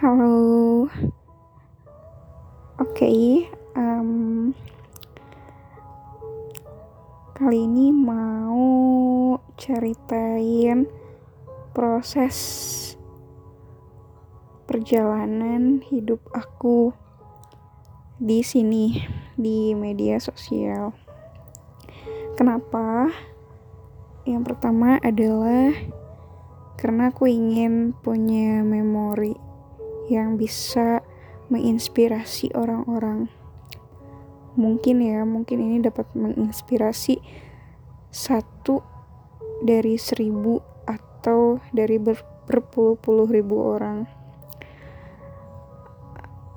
Halo. Oke, um, kali ini mau ceritain proses perjalanan hidup aku di sini di media sosial. Kenapa? Yang pertama adalah karena aku ingin punya memori yang bisa menginspirasi orang-orang. Mungkin ya, mungkin ini dapat menginspirasi satu dari seribu atau dari ber berpuluh-puluh ribu orang.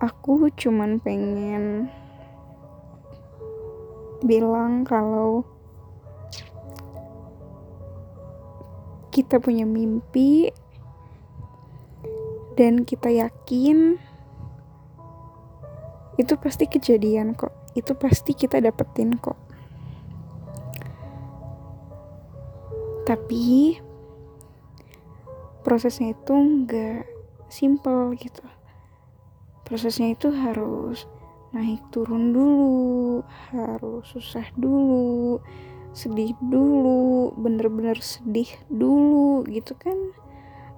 Aku cuman pengen bilang kalau kita punya mimpi dan kita yakin itu pasti kejadian kok. Itu pasti kita dapetin kok. Tapi prosesnya itu nggak simple gitu. Prosesnya itu harus naik turun dulu harus susah dulu sedih dulu bener-bener sedih dulu gitu kan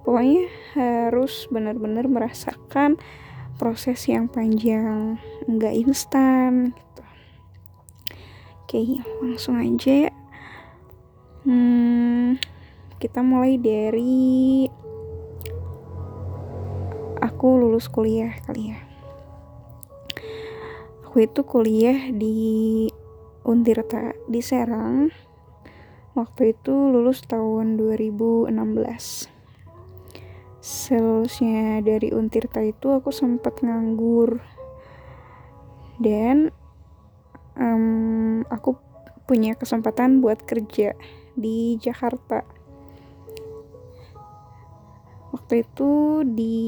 pokoknya harus bener-bener merasakan proses yang panjang nggak instan gitu. Oke langsung aja ya. Hmm, kita mulai dari aku lulus kuliah kali ya. Aku itu kuliah di Untirta di Serang. Waktu itu lulus tahun 2016 selusnya dari Untirta itu aku sempat nganggur. Dan um, aku punya kesempatan buat kerja di Jakarta. Waktu itu di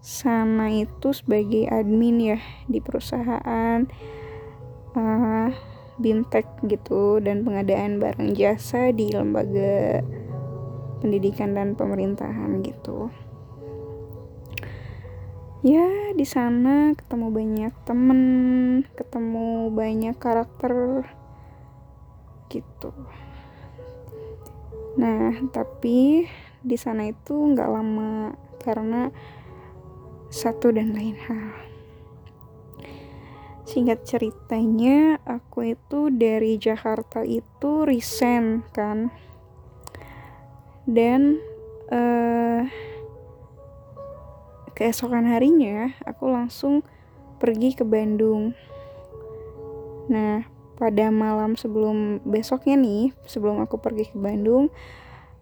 sana itu sebagai admin ya di perusahaan uh, bimtek gitu dan pengadaan barang jasa di lembaga pendidikan dan pemerintahan gitu. Ya di sana ketemu banyak temen ketemu banyak karakter gitu. Nah tapi di sana itu nggak lama karena satu dan lain hal. Singkat ceritanya aku itu dari Jakarta itu resign kan dan uh, keesokan harinya aku langsung pergi ke Bandung. Nah pada malam sebelum besoknya nih sebelum aku pergi ke Bandung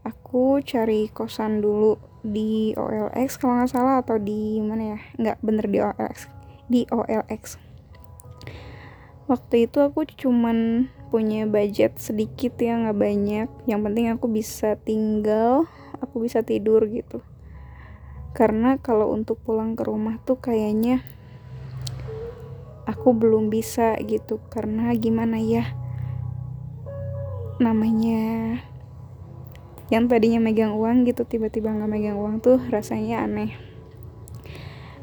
aku cari kosan dulu di OLX kalau nggak salah atau di mana ya? Nggak bener di OLX di OLX waktu itu aku cuman punya budget sedikit ya nggak banyak. Yang penting aku bisa tinggal aku bisa tidur gitu. Karena kalau untuk pulang ke rumah tuh kayaknya aku belum bisa gitu. Karena gimana ya? Namanya yang tadinya megang uang gitu tiba-tiba nggak megang uang tuh rasanya aneh.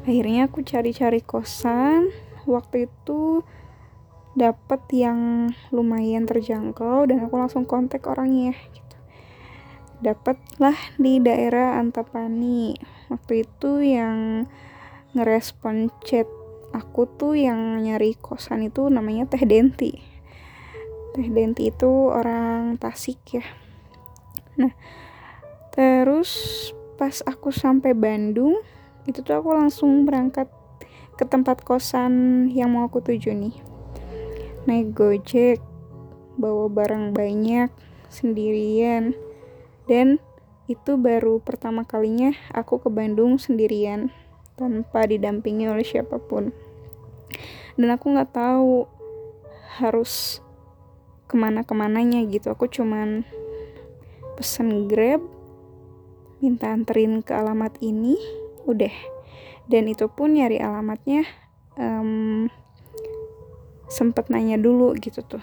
Akhirnya aku cari-cari kosan. Waktu itu dapat yang lumayan terjangkau dan aku langsung kontak orangnya gitu. Dapatlah di daerah Antapani. Waktu itu yang ngerespon chat aku tuh yang nyari kosan itu namanya Teh Denti. Teh Denti itu orang Tasik ya. Nah terus pas aku sampai Bandung itu tuh aku langsung berangkat ke tempat kosan yang mau aku tuju nih naik gojek bawa barang banyak sendirian. Dan itu baru pertama kalinya aku ke Bandung sendirian tanpa didampingi oleh siapa pun. Dan aku nggak tahu harus ke mana ke mananya gitu. Aku cuman pesen grab minta anterin ke alamat ini udah. Dan itu pun nyari alamatnya um, sempet nanya dulu gitu tuh.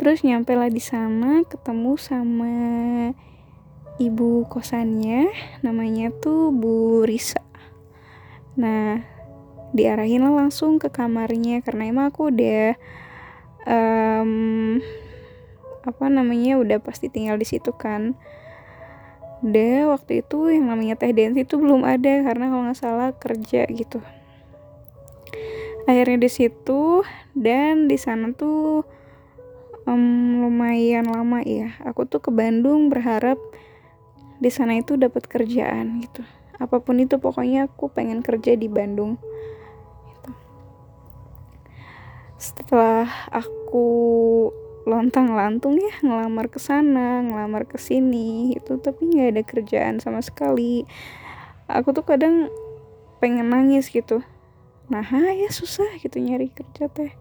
Terus nyampe lah di sana ketemu sama ibu kosannya namanya tuh Bu Risa. Nah diarahin langsung ke kamarnya karena emang aku udah um, apa namanya udah pasti tinggal di situ kan. Udah waktu itu yang namanya teh dance itu belum ada karena kalau nggak salah kerja gitu akhirnya di situ dan di sana tuh um, lumayan lama ya. Aku tuh ke Bandung berharap di sana itu dapat kerjaan gitu. Apa pun itu pokoknya aku pengen kerja di Bandung gitu. setelah aku lontang lantung ya ngelamar ke sana ngelamar ke sini itu tapi nggak ada kerjaan sama sekali. Aku tuh kadang pengen nangis gitu nah ya susah gitu nyari kerja teh.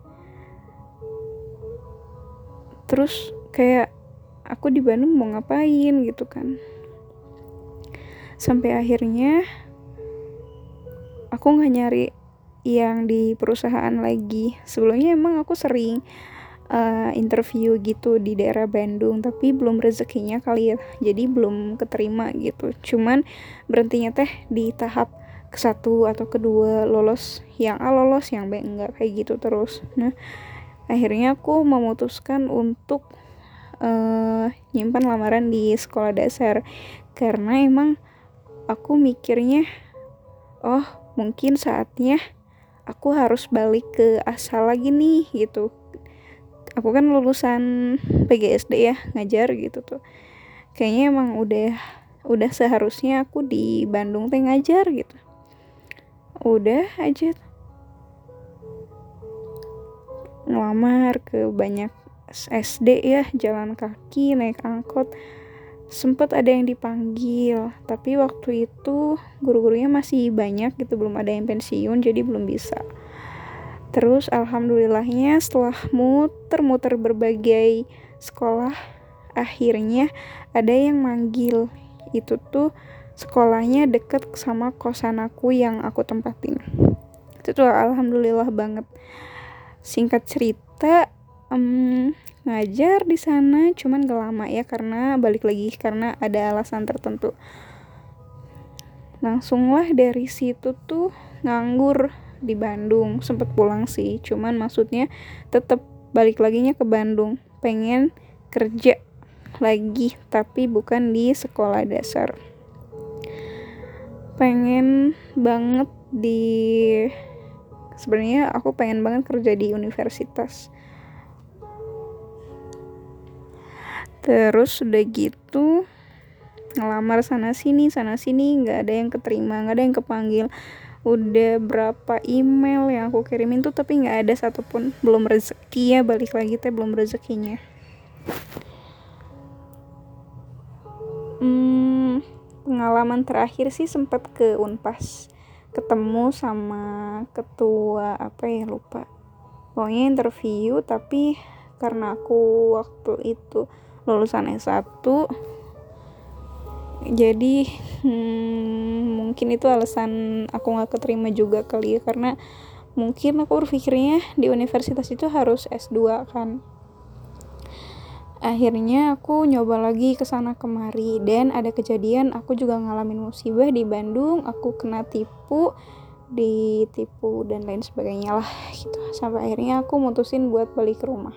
Terus kayak aku di Bandung mau ngapain gitu kan. Sampai akhirnya aku nggak nyari yang di perusahaan lagi. Sebelumnya emang aku sering uh, interview gitu di daerah Bandung tapi belum rezekinya kali ya. Jadi belum keterima gitu. Cuman berhentinya teh di tahap satu atau kedua lolos yang A lolos yang B enggak kayak gitu terus. Nah akhirnya aku memutuskan untuk uh, nyimpan lamaran di sekolah dasar. Karena emang aku mikirnya oh mungkin saatnya aku harus balik ke asal lagi nih gitu. Aku kan lulusan PGSD ya ngajar gitu tuh. Kayaknya emang udah udah seharusnya aku di Bandung teh ngajar gitu udah aja. Ngelamar ke banyak SD ya jalan kaki naik angkot. Sempet ada yang dipanggil tapi waktu itu guru-gurunya masih banyak gitu belum ada yang pensiun jadi belum bisa. Terus alhamdulillahnya setelah muter-muter berbagai sekolah akhirnya ada yang manggil. Itu tuh sekolahnya deket sama kosan aku yang aku tempatin. Itu tuh alhamdulillah banget. Singkat cerita um, ngajar di sana cuman gak lama ya karena balik lagi karena ada alasan tertentu. Langsunglah dari situ tuh nganggur di Bandung. Sempet pulang sih cuman maksudnya tetap balik laginya ke Bandung. Pengen kerja lagi tapi bukan di sekolah dasar pengen banget di sebenarnya aku pengen banget kerja di universitas. Terus udah gitu ngelamar sana sini sana sini nggak ada yang keterima nggak ada yang kepanggil. Udah berapa email yang aku kirimin tuh tapi nggak ada satupun. Belum rezeki ya balik lagi teh belum rezekinya. Hmm, pengalaman terakhir sih sempat ke unpas. Ketemu sama ketua apa ya lupa. Pokoknya interview tapi karena aku waktu itu lulusan S1 jadi hmm, mungkin itu alasan aku gak keterima juga kali ya karena mungkin aku berpikirnya di universitas itu harus S2 kan akhirnya aku nyoba lagi ke sana kemari. Dan ada kejadian aku juga ngalamin musibah di Bandung. Aku kena tipu ditipu dan lain sebagainya lah gitu. Sampai akhirnya aku mutusin buat balik ke rumah.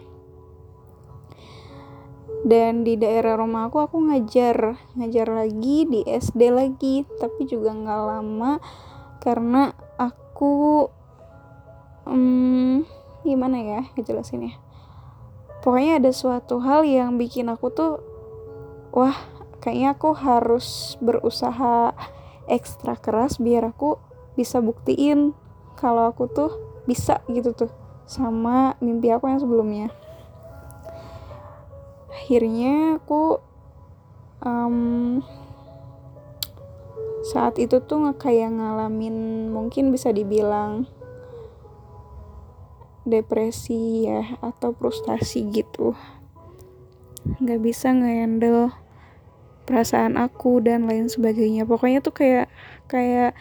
Dan di daerah rumah aku aku ngajar. Ngajar lagi di SD lagi tapi juga nggak lama. Karena aku hmm, gimana ya ngejelasinnya pokoknya ada suatu hal yang bikin aku tuh wah kayaknya aku harus berusaha ekstra keras biar aku bisa buktiin kalau aku tuh bisa gitu tuh sama mimpi aku yang sebelumnya. Akhirnya aku um, saat itu tuh kayak ngalamin mungkin bisa dibilang depresi ya atau frustasi gitu. Nggak bisa ngehandle perasaan aku dan lain sebagainya. Pokoknya tuh kayak kayak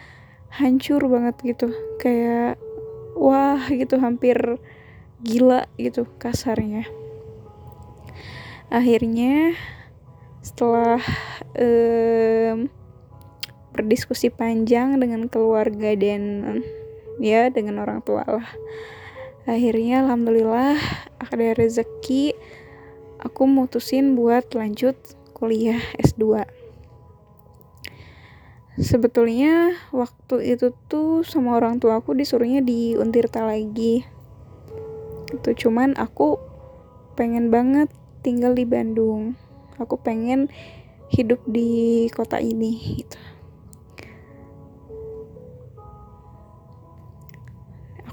hancur banget gitu. Kayak wah gitu hampir gila gitu kasarnya. Akhirnya setelah um, berdiskusi panjang dengan keluarga dan ya dengan orang tua lah akhirnya alhamdulillah ada rezeki. Aku mutusin buat lanjut kuliah S2 sebetulnya waktu itu tuh sama orang tua aku disuruhnya di Untirta lagi. Itu cuman aku pengen banget tinggal di Bandung. Aku pengen hidup di kota ini gitu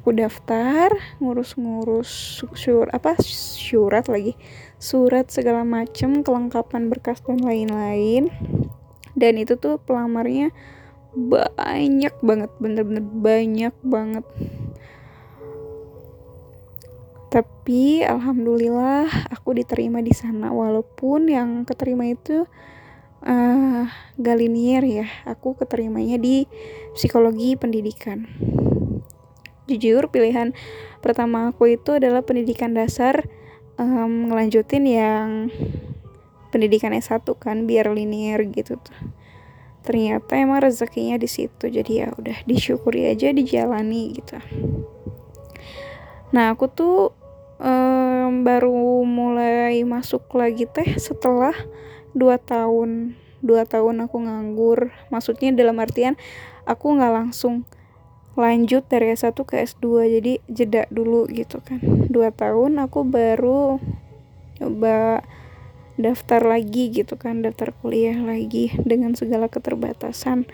aku daftar ngurus-ngurus sur apa surat lagi surat segala macem kelengkapan berkas dan lain-lain. Dan itu tuh pelamarnya banyak banget bener-bener banyak banget. Tapi alhamdulillah aku diterima di sana walaupun yang keterima itu uh, gak linier ya aku keterimanya di psikologi pendidikan jujur pilihan pertama aku itu adalah pendidikan dasar um, ngelanjutin yang pendidikan S1 kan biar linier gitu. Tuh ternyata emang rezekinya di situ jadi ya udah disyukuri aja dijalani gitu. Nah aku tuh um, baru mulai masuk lagi teh setelah dua tahun. Dua tahun aku nganggur maksudnya dalam artian aku nggak langsung lanjut dari S1 ke S2 jadi jeda dulu gitu kan. Dua tahun aku baru coba daftar lagi gitu kan daftar kuliah lagi dengan segala keterbatasan.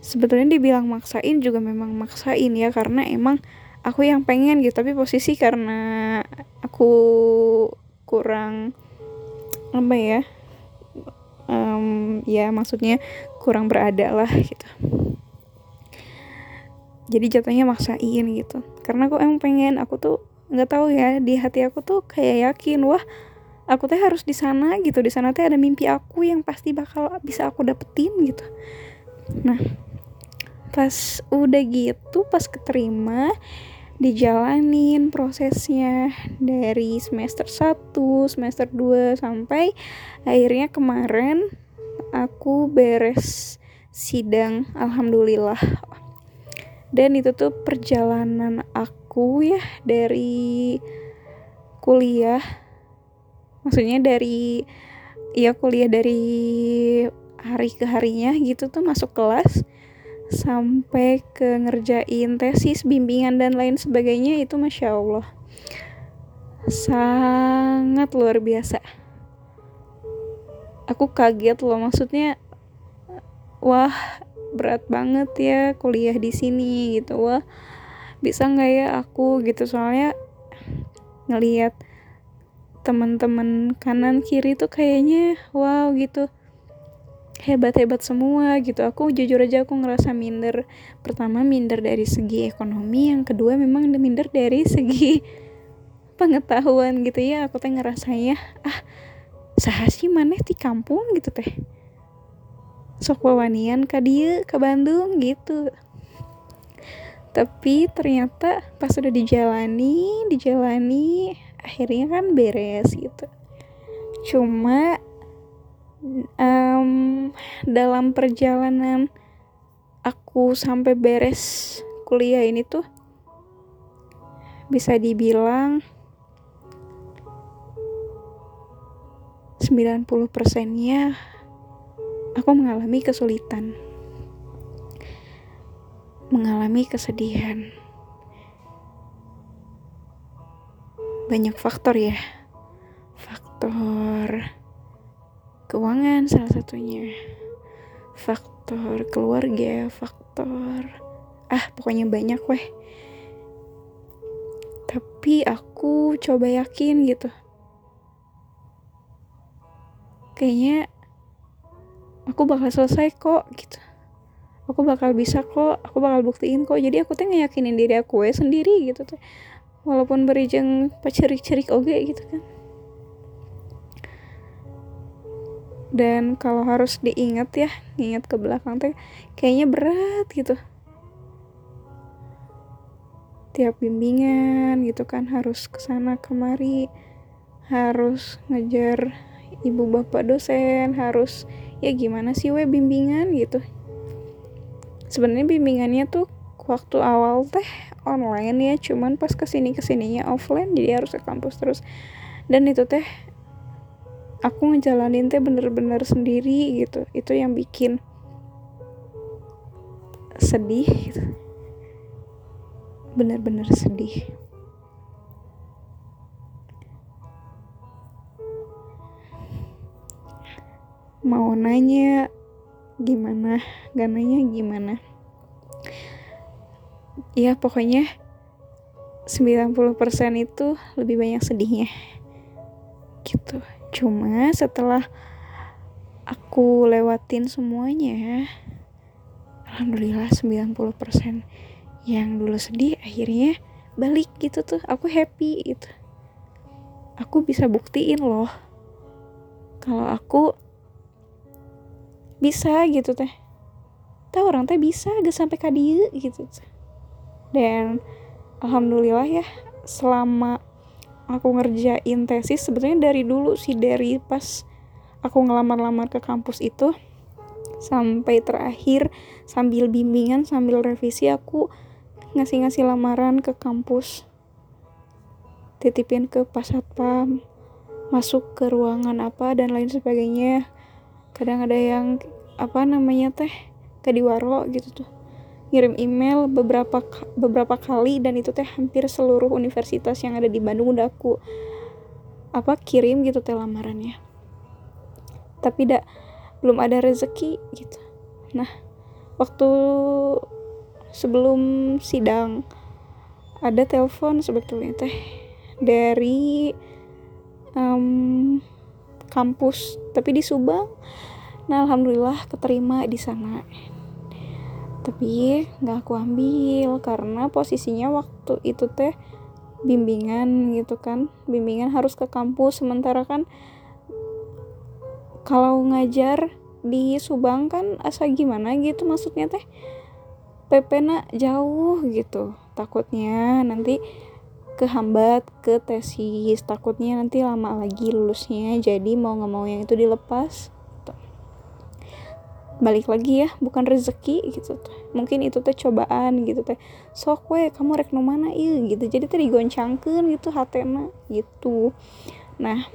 Sebetulnya dibilang maksain juga memang maksain ya karena emang aku yang pengen gitu. Tapi posisi karena aku kurang apa ya um, ya maksudnya kurang berada lah gitu jadi jatuhnya maksain gitu. Karena aku emang pengen aku tuh nggak tahu ya di hati aku tuh kayak yakin wah aku tuh harus di sana gitu. Di sana tuh ada mimpi aku yang pasti bakal bisa aku dapetin gitu. Nah pas udah gitu pas keterima dijalanin prosesnya dari semester 1, semester 2 sampai akhirnya kemarin aku beres sidang alhamdulillah. Dan itu tuh perjalanan aku ya dari kuliah maksudnya dari ya kuliah dari hari ke harinya gitu tuh masuk kelas sampai ke ngerjain tesis, bimbingan dan lain sebagainya itu masya Allah sangat luar biasa. Aku kaget loh maksudnya wah berat banget ya kuliah di sini gitu. Wah bisa nggak ya aku gitu? Soalnya ngelihat teman-teman kanan kiri tuh kayaknya wow gitu. Hebat-hebat semua gitu. Aku jujur aja aku ngerasa minder. Pertama minder dari segi ekonomi yang kedua memang minder dari segi pengetahuan gitu ya. Aku teh ngerasanya ah sahasi maneh di kampung? gitu teh sok wawanian ke dia ke Bandung gitu. Tapi ternyata pas udah dijalani dijalani akhirnya kan beres gitu. Cuma um, dalam perjalanan aku sampai beres kuliah ini tuh bisa dibilang 90 persennya aku mengalami kesulitan. Mengalami kesedihan. Banyak faktor ya. Faktor keuangan salah satunya. Faktor keluarga faktor ah pokoknya banyak weh. Tapi aku coba yakin gitu. Kayaknya aku bakal selesai kok gitu. Aku bakal bisa kok aku bakal buktiin kok. Jadi aku tuh ngeyakinin diri aku ya sendiri gitu tuh walaupun berijeng pacerik-cerik oke gitu kan. Dan kalau harus diingat ya ingat ke belakang teh kayaknya berat gitu. Tiap bimbingan gitu kan harus ke sana kemari harus ngejar ibu bapak dosen harus ya gimana sih we bimbingan gitu. Sebenarnya bimbingannya tuh waktu awal teh online ya cuman pas ke sini ke sininya offline jadi harus ke kampus terus. Dan itu teh aku ngejalanin teh bener-bener sendiri gitu. Itu yang bikin sedih gitu. Bener-bener sedih mau nanya gimana gak nanya gimana. Ya pokoknya 90% itu lebih banyak sedihnya. Gitu. Cuma setelah aku lewatin semuanya alhamdulillah 90% yang dulu sedih akhirnya balik gitu tuh. Aku happy gitu. Aku bisa buktiin loh kalau aku bisa gitu teh. Tahu orang teh bisa gak sampai kadieu gitu. Dan alhamdulillah ya selama aku ngerjain tesis sebetulnya dari dulu sih dari pas aku ngelamar-lamar ke kampus itu sampai terakhir sambil bimbingan sambil revisi aku ngasih-ngasih lamaran ke kampus. Titipin ke pasatpam masuk ke ruangan apa dan lain sebagainya kadang ada yang apa namanya teh kadiwaro gitu tuh. Ngirim email beberapa beberapa kali dan itu teh hampir seluruh universitas yang ada di Bandung udah aku apa kirim gitu teh lamarannya. Tapi dak belum ada rezeki gitu. Nah waktu sebelum sidang ada telepon sebetulnya teh dari um, kampus tapi di Subang. Nah alhamdulillah keterima di sana. Tapi nggak aku ambil karena posisinya waktu itu teh bimbingan gitu kan. Bimbingan harus ke kampus. Sementara kan kalau ngajar di Subang kan asa gimana gitu maksudnya teh? PP na jauh gitu takutnya nanti kehambat ke tesis. Takutnya nanti lama lagi lulusnya jadi mau nggak mau yang itu dilepas. Gitu. balik lagi ya bukan rezeki gitu tuh. Mungkin itu teh cobaan gitu teh. Sok we kamu rek no mana iya gitu. Jadi tadi goncangkan gitu hatena gitu. Nah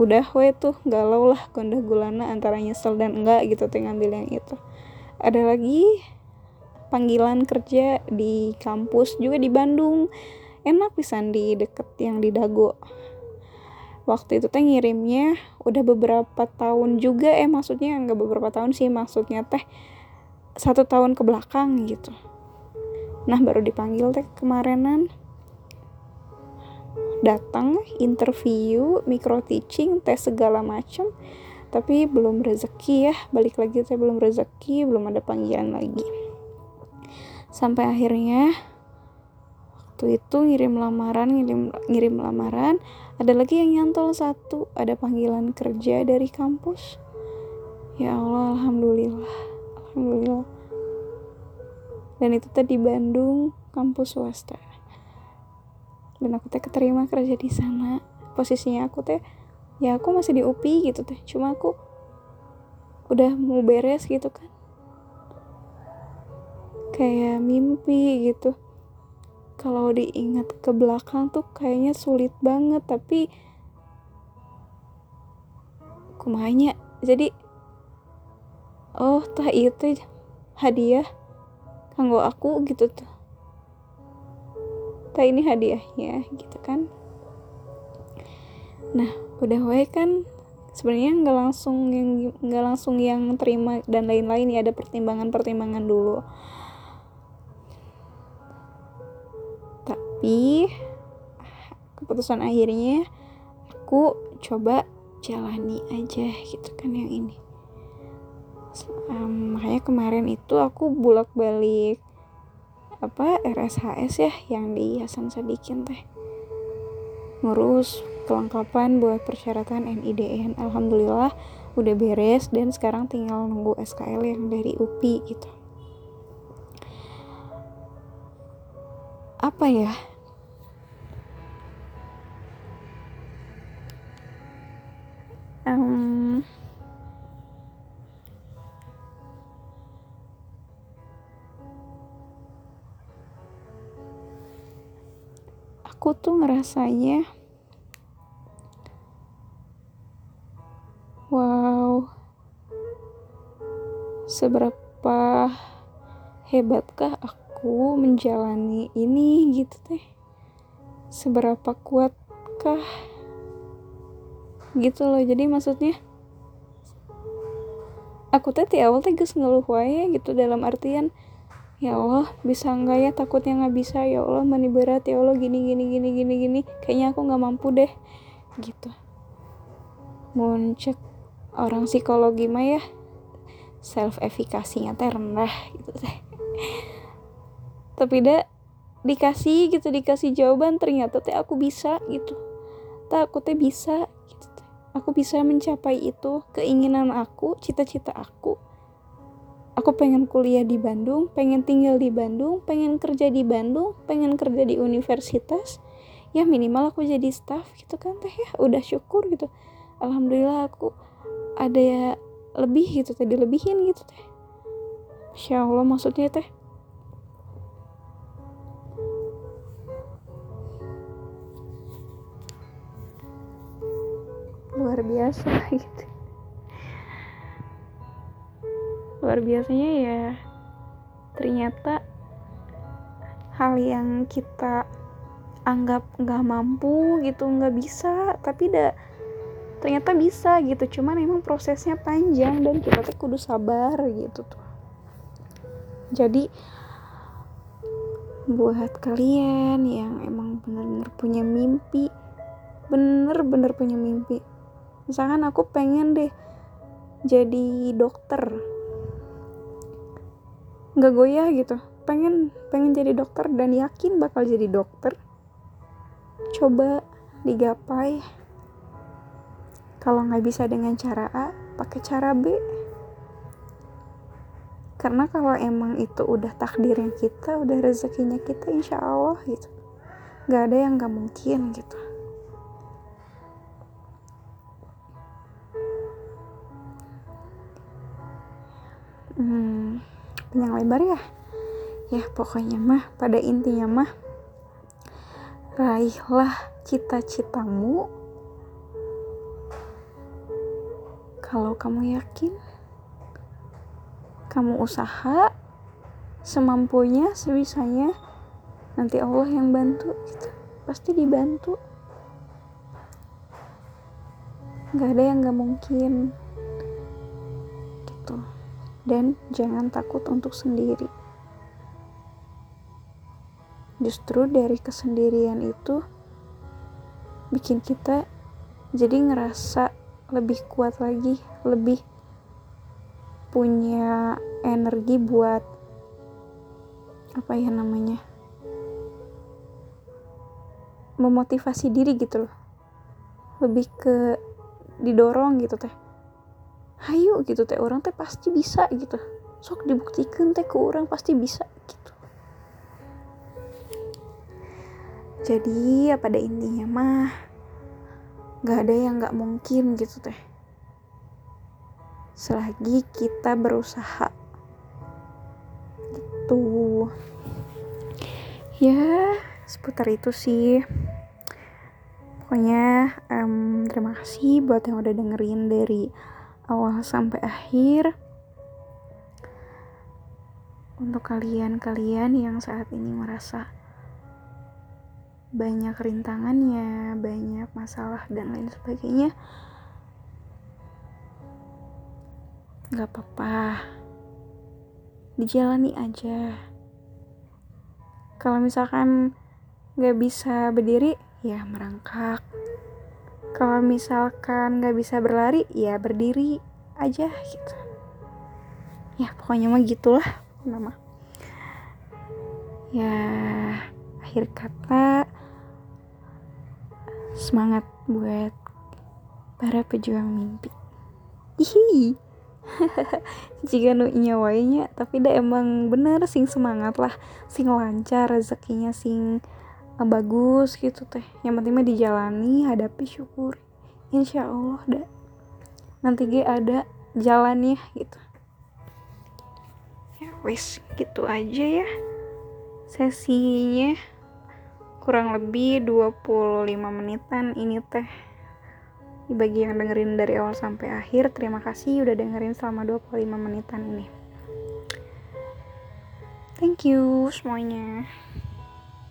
udah we tuh galau lah gondah gulana antara nyesel dan enggak gitu teh ngambil yang itu. Ada lagi panggilan kerja di kampus juga di Bandung. Enak pisan di deket yang di Dago. Waktu itu teh ngirimnya udah beberapa tahun juga eh maksudnya nggak beberapa tahun sih maksudnya teh satu tahun ke belakang gitu. Nah baru dipanggil teh kemarinan datang interview micro teaching tes segala macam tapi belum rezeki ya balik lagi saya belum rezeki belum ada panggilan lagi sampai akhirnya waktu itu ngirim lamaran ngirim ngirim lamaran ada lagi yang nyantol satu ada panggilan kerja dari kampus. Ya Allah alhamdulillah alhamdulillah. Dan itu tadi Bandung kampus swasta. Dan aku teh keterima kerja di sana. Posisinya aku teh ya aku masih di UPI gitu teh. Cuma aku udah mau beres gitu kan kayak mimpi gitu. Kalau diingat ke belakang tuh kayaknya sulit banget tapi kumanya. Jadi oh tah itu hadiah kanggo aku gitu tuh. Tah ini hadiahnya gitu kan. Nah udah wae kan sebenarnya nggak langsung yang nggak langsung yang terima dan lain-lain ya ada pertimbangan-pertimbangan dulu tapi keputusan akhirnya aku coba jalani aja gitu kan yang ini. Um, makanya kemarin itu aku bulak balik apa RSHS ya yang di Hasan Sadikin teh. Ngurus kelengkapan buat persyaratan NIDN Alhamdulillah udah beres dan sekarang tinggal nunggu SKL yang dari UPI gitu apa ya? Um, aku tuh ngerasanya wow seberapa hebatkah aku menjalani ini gitu teh. Seberapa kuatkah? Gitu loh jadi maksudnya aku teh di awal teh gus ngeluh wae gitu dalam artian ya Allah bisa enggak ya takutnya nggak bisa? Ya Allah mani berat. Ya Allah gini gini gini gini gini. Kayaknya aku nggak mampu deh gitu. Muncul orang psikologi mah ya self efikasinya teh rendah gitu teh tapi dah dikasih gitu dikasih jawaban ternyata teh aku bisa gitu tak aku teh bisa gitu aku bisa mencapai itu keinginan aku cita-cita aku aku pengen kuliah di Bandung, pengen tinggal di Bandung, pengen kerja di Bandung, pengen kerja di universitas, ya minimal aku jadi staff gitu kan teh ya, udah syukur gitu. Alhamdulillah aku ada ya lebih gitu teh, dilebihin gitu teh. Masya Allah maksudnya teh. Luar biasa gitu. luar biasanya ya ternyata hal yang kita anggap nggak mampu gitu nggak bisa tapi dah ternyata bisa gitu cuman emang prosesnya panjang dan kita tuh kudu sabar gitu tuh jadi buat kalian yang emang bener-bener punya mimpi bener-bener punya mimpi misalkan aku pengen deh jadi dokter. Nggak goyah gitu. Pengen pengen jadi dokter dan yakin bakal jadi dokter. Coba digapai. Kalau nggak bisa dengan cara A pakai cara B. Karena kalau emang itu udah takdirnya kita udah rezekinya kita insya Allah gitu. Nggak ada yang nggak mungkin gitu panjang lebar ya. Ya pokoknya mah pada intinya mah raihlah cita-citamu. Kalau kamu yakin kamu usaha semampunya sebisanya nanti Allah yang bantu gitu. pasti dibantu. Nggak ada yang nggak mungkin gitu dan jangan takut untuk sendiri. Justru dari kesendirian itu bikin kita jadi ngerasa lebih kuat lagi, lebih punya energi buat apa ya namanya? memotivasi diri gitu loh. Lebih ke didorong gitu teh hayu gitu teh orang teh pasti bisa gitu. Sok dibuktikan teh ke orang pasti bisa gitu. Jadi ya pada intinya mah gak ada yang gak mungkin gitu teh. Selagi kita berusaha. Gitu. Ya seputar itu sih. Pokoknya um, terima kasih buat yang udah dengerin dari awal sampai akhir untuk kalian-kalian yang saat ini merasa banyak rintangannya, banyak masalah dan lain sebagainya. Gak apa-apa, dijalani aja. Kalau misalkan gak bisa berdiri, ya merangkak kalau misalkan nggak bisa berlari ya berdiri aja gitu. Ya pokoknya mah gitulah nama ya akhir kata semangat buat para pejuang mimpi. Hihi jika nu nyawainya tapi dah emang bener sing semangat lah sing lancar rezekinya sing bagus gitu teh. Yang penting mah dijalani hadapi syukur insya Allah dah nanti gue ada jalannya gitu. Ya wis gitu aja ya sesinya. Kurang lebih 25 menitan ini teh. Bagi yang dengerin dari awal sampai akhir terima kasih udah dengerin selama 25 menitan ini. Thank you semuanya